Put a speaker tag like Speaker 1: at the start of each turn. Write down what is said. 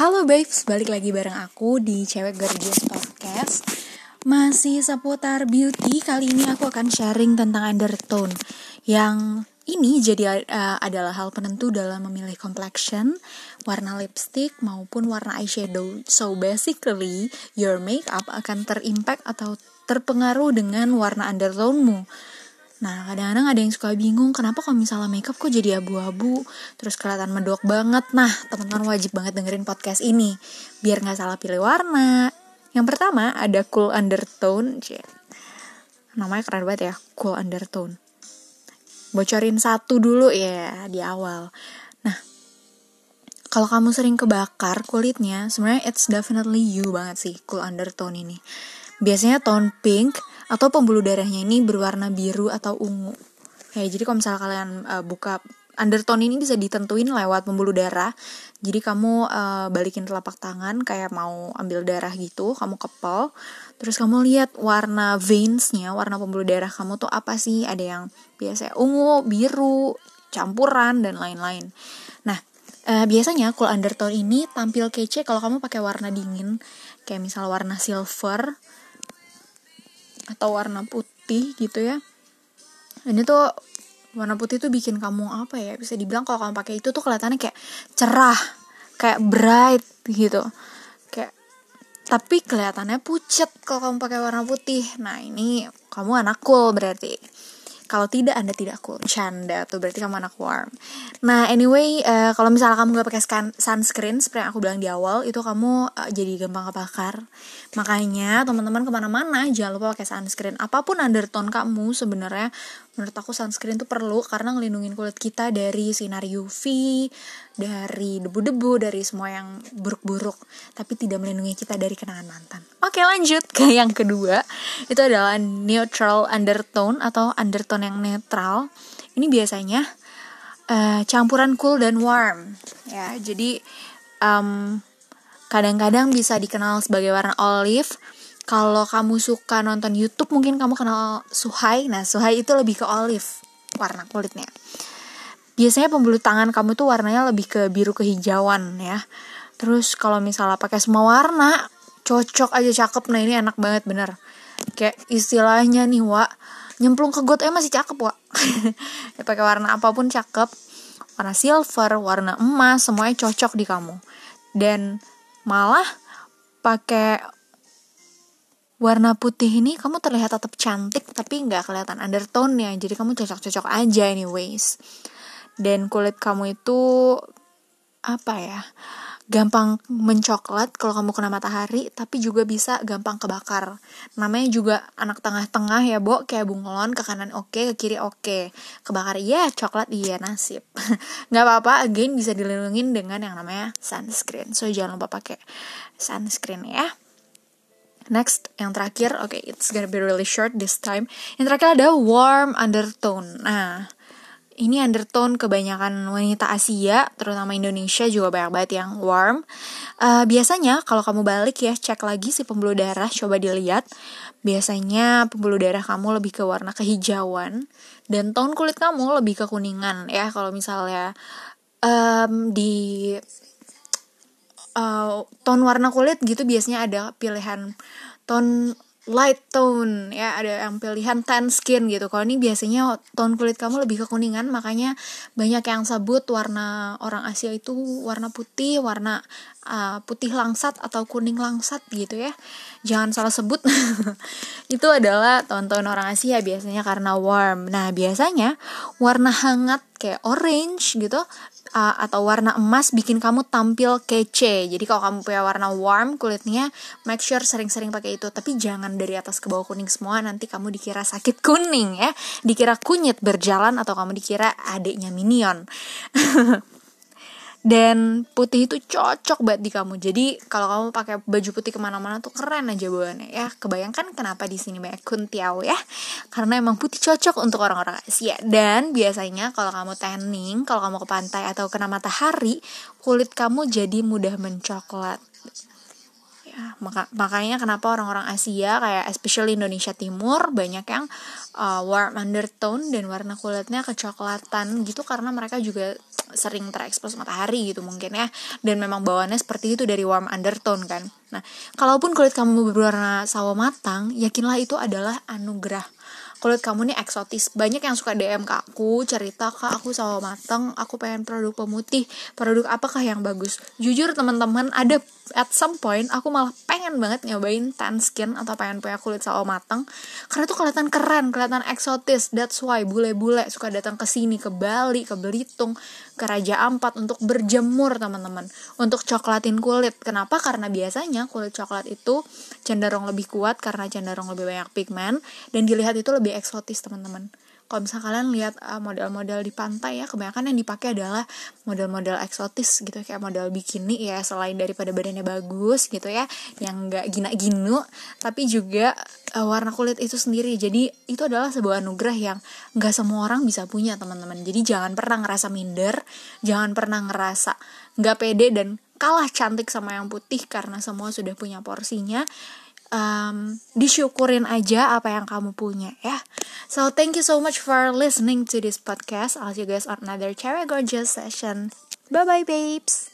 Speaker 1: Halo babes, balik lagi bareng aku di Cewek Gorgeous Podcast. Masih seputar beauty, kali ini aku akan sharing tentang undertone Yang ini jadi uh, adalah hal penentu dalam memilih complexion, warna lipstick maupun warna eyeshadow. So basically, your makeup akan terimpact atau terpengaruh dengan warna undertone-mu Nah, kadang-kadang ada yang suka bingung kenapa kalau misalnya makeup kok jadi abu-abu, terus kelihatan medok banget. Nah, teman-teman wajib banget dengerin podcast ini biar nggak salah pilih warna. Yang pertama ada cool undertone, Cie. Namanya keren banget ya, cool undertone. Bocorin satu dulu ya di awal. Nah, kalau kamu sering kebakar kulitnya, sebenarnya it's definitely you banget sih cool undertone ini. Biasanya tone pink atau pembuluh darahnya ini berwarna biru atau ungu. Ya, jadi kalau misalnya kalian uh, buka undertone ini bisa ditentuin lewat pembuluh darah. Jadi kamu uh, balikin telapak tangan kayak mau ambil darah gitu, kamu kepel. Terus kamu lihat warna veinsnya, warna pembuluh darah kamu tuh apa sih? Ada yang biasa ungu, biru, campuran dan lain-lain. Nah, uh, biasanya cool undertone ini tampil kece kalau kamu pakai warna dingin, kayak misal warna silver atau warna putih gitu ya. Ini tuh warna putih tuh bikin kamu apa ya bisa dibilang kalau kamu pakai itu tuh kelihatannya kayak cerah kayak bright gitu. Kayak tapi kelihatannya pucet kalau kamu pakai warna putih. Nah ini kamu anak cool berarti kalau tidak anda tidak cool canda tuh berarti kamu anak warm. Nah anyway uh, kalau misalnya kamu gak pakai sunscreen seperti yang aku bilang di awal itu kamu uh, jadi gampang kebakar. Makanya teman-teman ke mana-mana jangan lupa pakai sunscreen. Apa pun undertone kamu sebenarnya menurut aku sunscreen tuh perlu karena ngelindungin kulit kita dari sinar UV dari debu-debu dari semua yang buruk-buruk. Tapi tidak melindungi kita dari kenangan mantan. Oke lanjut ke yang kedua. Itu adalah neutral undertone atau undertone tone yang netral ini biasanya uh, campuran cool dan warm. Ya jadi um, kadang-kadang bisa dikenal sebagai warna olive. Kalau kamu suka nonton YouTube mungkin kamu kenal Suhai. Nah Suhai itu lebih ke olive warna kulitnya. Biasanya pembuluh tangan kamu tuh warnanya lebih ke biru kehijauan ya. Terus kalau misalnya pakai semua warna cocok aja cakep. Nah ini enak banget bener. Kayak istilahnya nih wa nyemplung ke got eh masih cakep wa ya, pakai warna apa pun cakep. Warna silver warna emas semuanya cocok di kamu. Dan malah pakai warna putih ini kamu terlihat tetap cantik tapi nggak kelihatan undertone nya jadi kamu cocok-cocok aja anyways. Dan kulit kamu itu apa ya gampang mencoklat kalau kamu kena matahari tapi juga bisa gampang kebakar. Namanya juga anak tengah-tengah ya Bo. Kayak bunglon ke kanan oke ke kiri oke. Kebakar iya coklat iya nasib. Nggak apa-apa again bisa dilindungi dengan yang namanya sunscreen. So jangan lupa pakai sunscreen ya. Next, yang terakhir, oke, okay, it's gonna be really short this time. Yang terakhir ada warm undertone. Nah, ini undertone kebanyakan wanita Asia, terutama Indonesia juga banyak banget yang warm. Uh, biasanya kalau kamu balik ya cek lagi si pembuluh darah, coba dilihat. Biasanya pembuluh darah kamu lebih ke warna kehijauan dan tone kulit kamu lebih ke kuningan ya. Kalau misalnya um, di uh, tone warna kulit gitu biasanya ada pilihan tone light tone ya ada yang pilihan tan skin gitu. Kalau ini biasanya tone kulit kamu lebih ke kuningan makanya banyak yang sebut warna orang Asia itu warna putih warna uh, putih langsat atau kuning langsat gitu ya. Jangan salah sebut. Itu adalah tone-tone orang Asia biasanya karena warm. Nah biasanya warna hangat kayak orange gitu uh, atau warna emas bikin kamu tampil kece. Jadi kalau kamu punya warna warm kulitnya, make sure sering-sering pakai itu. Tapi jangan dari atas ke bawah kuning semua, nanti kamu dikira sakit kuning ya. Dikira kunyit berjalan atau kamu dikira adiknya minion. dan putih itu cocok banget di kamu. Jadi kalau kamu pakai baju putih ke mana-mana tuh keren aja bawaannya ya. Kebayangkan kenapa di sini banyak kuntiau ya. Karena emang putih cocok untuk orang-orang Asia. Dan biasanya kalau kamu tanning kalau kamu ke pantai atau kena matahari kulit kamu jadi mudah mencoklat. Ya maka makanya kenapa orang-orang Asia kayak especially Indonesia Timur banyak yang uh, warm undertone dan warna kulitnya kecoklatan gitu. Karena mereka juga sering terekspos matahari gitu mungkin ya. Dan memang bawaannya seperti itu dari warm undertone kan. Nah kalaupun kulit kamu berwarna sawo matang yakinlah itu adalah anugerah. Kulit kamu nih eksotis. Banyak yang suka DM ke aku cerita kak aku sawo matang aku pengen produk pemutih. Produk apakah yang bagus? Jujur teman-teman ada at some point aku malah pengen banget nyobain tan skin atau pengen punya kulit sawo matang. Karena tuh kelihatan keren kelihatan eksotis. That's why bule-bule suka datang ke sini ke Bali ke Belitung ke Raja Ampat untuk berjemur teman-teman. Untuk coklatin kulit. Kenapa? Karena biasanya kulit coklat itu cenderung lebih kuat karena cenderung lebih banyak pigmen dan dilihat itu lebih eksotis teman-teman kalau misalnya kalian lihat uh, model-model di pantai ya kebanyakan yang dipakai adalah model-model eksotis gitu kayak model bikini ya selain daripada badannya bagus gitu ya yang nggak gina-ginu tapi juga uh, warna kulit itu sendiri. Jadi itu adalah sebuah anugerah yang nggak semua orang bisa punya teman-teman. Jadi jangan pernah ngerasa minder jangan pernah ngerasa nggak pede dan kalah cantik sama yang putih karena semua sudah punya porsinya um, disyukurin aja apa yang kamu punya ya. So thank you so much for listening to this podcast. I'll see you guys on another Cherry Gorgeous session. Bye bye babes.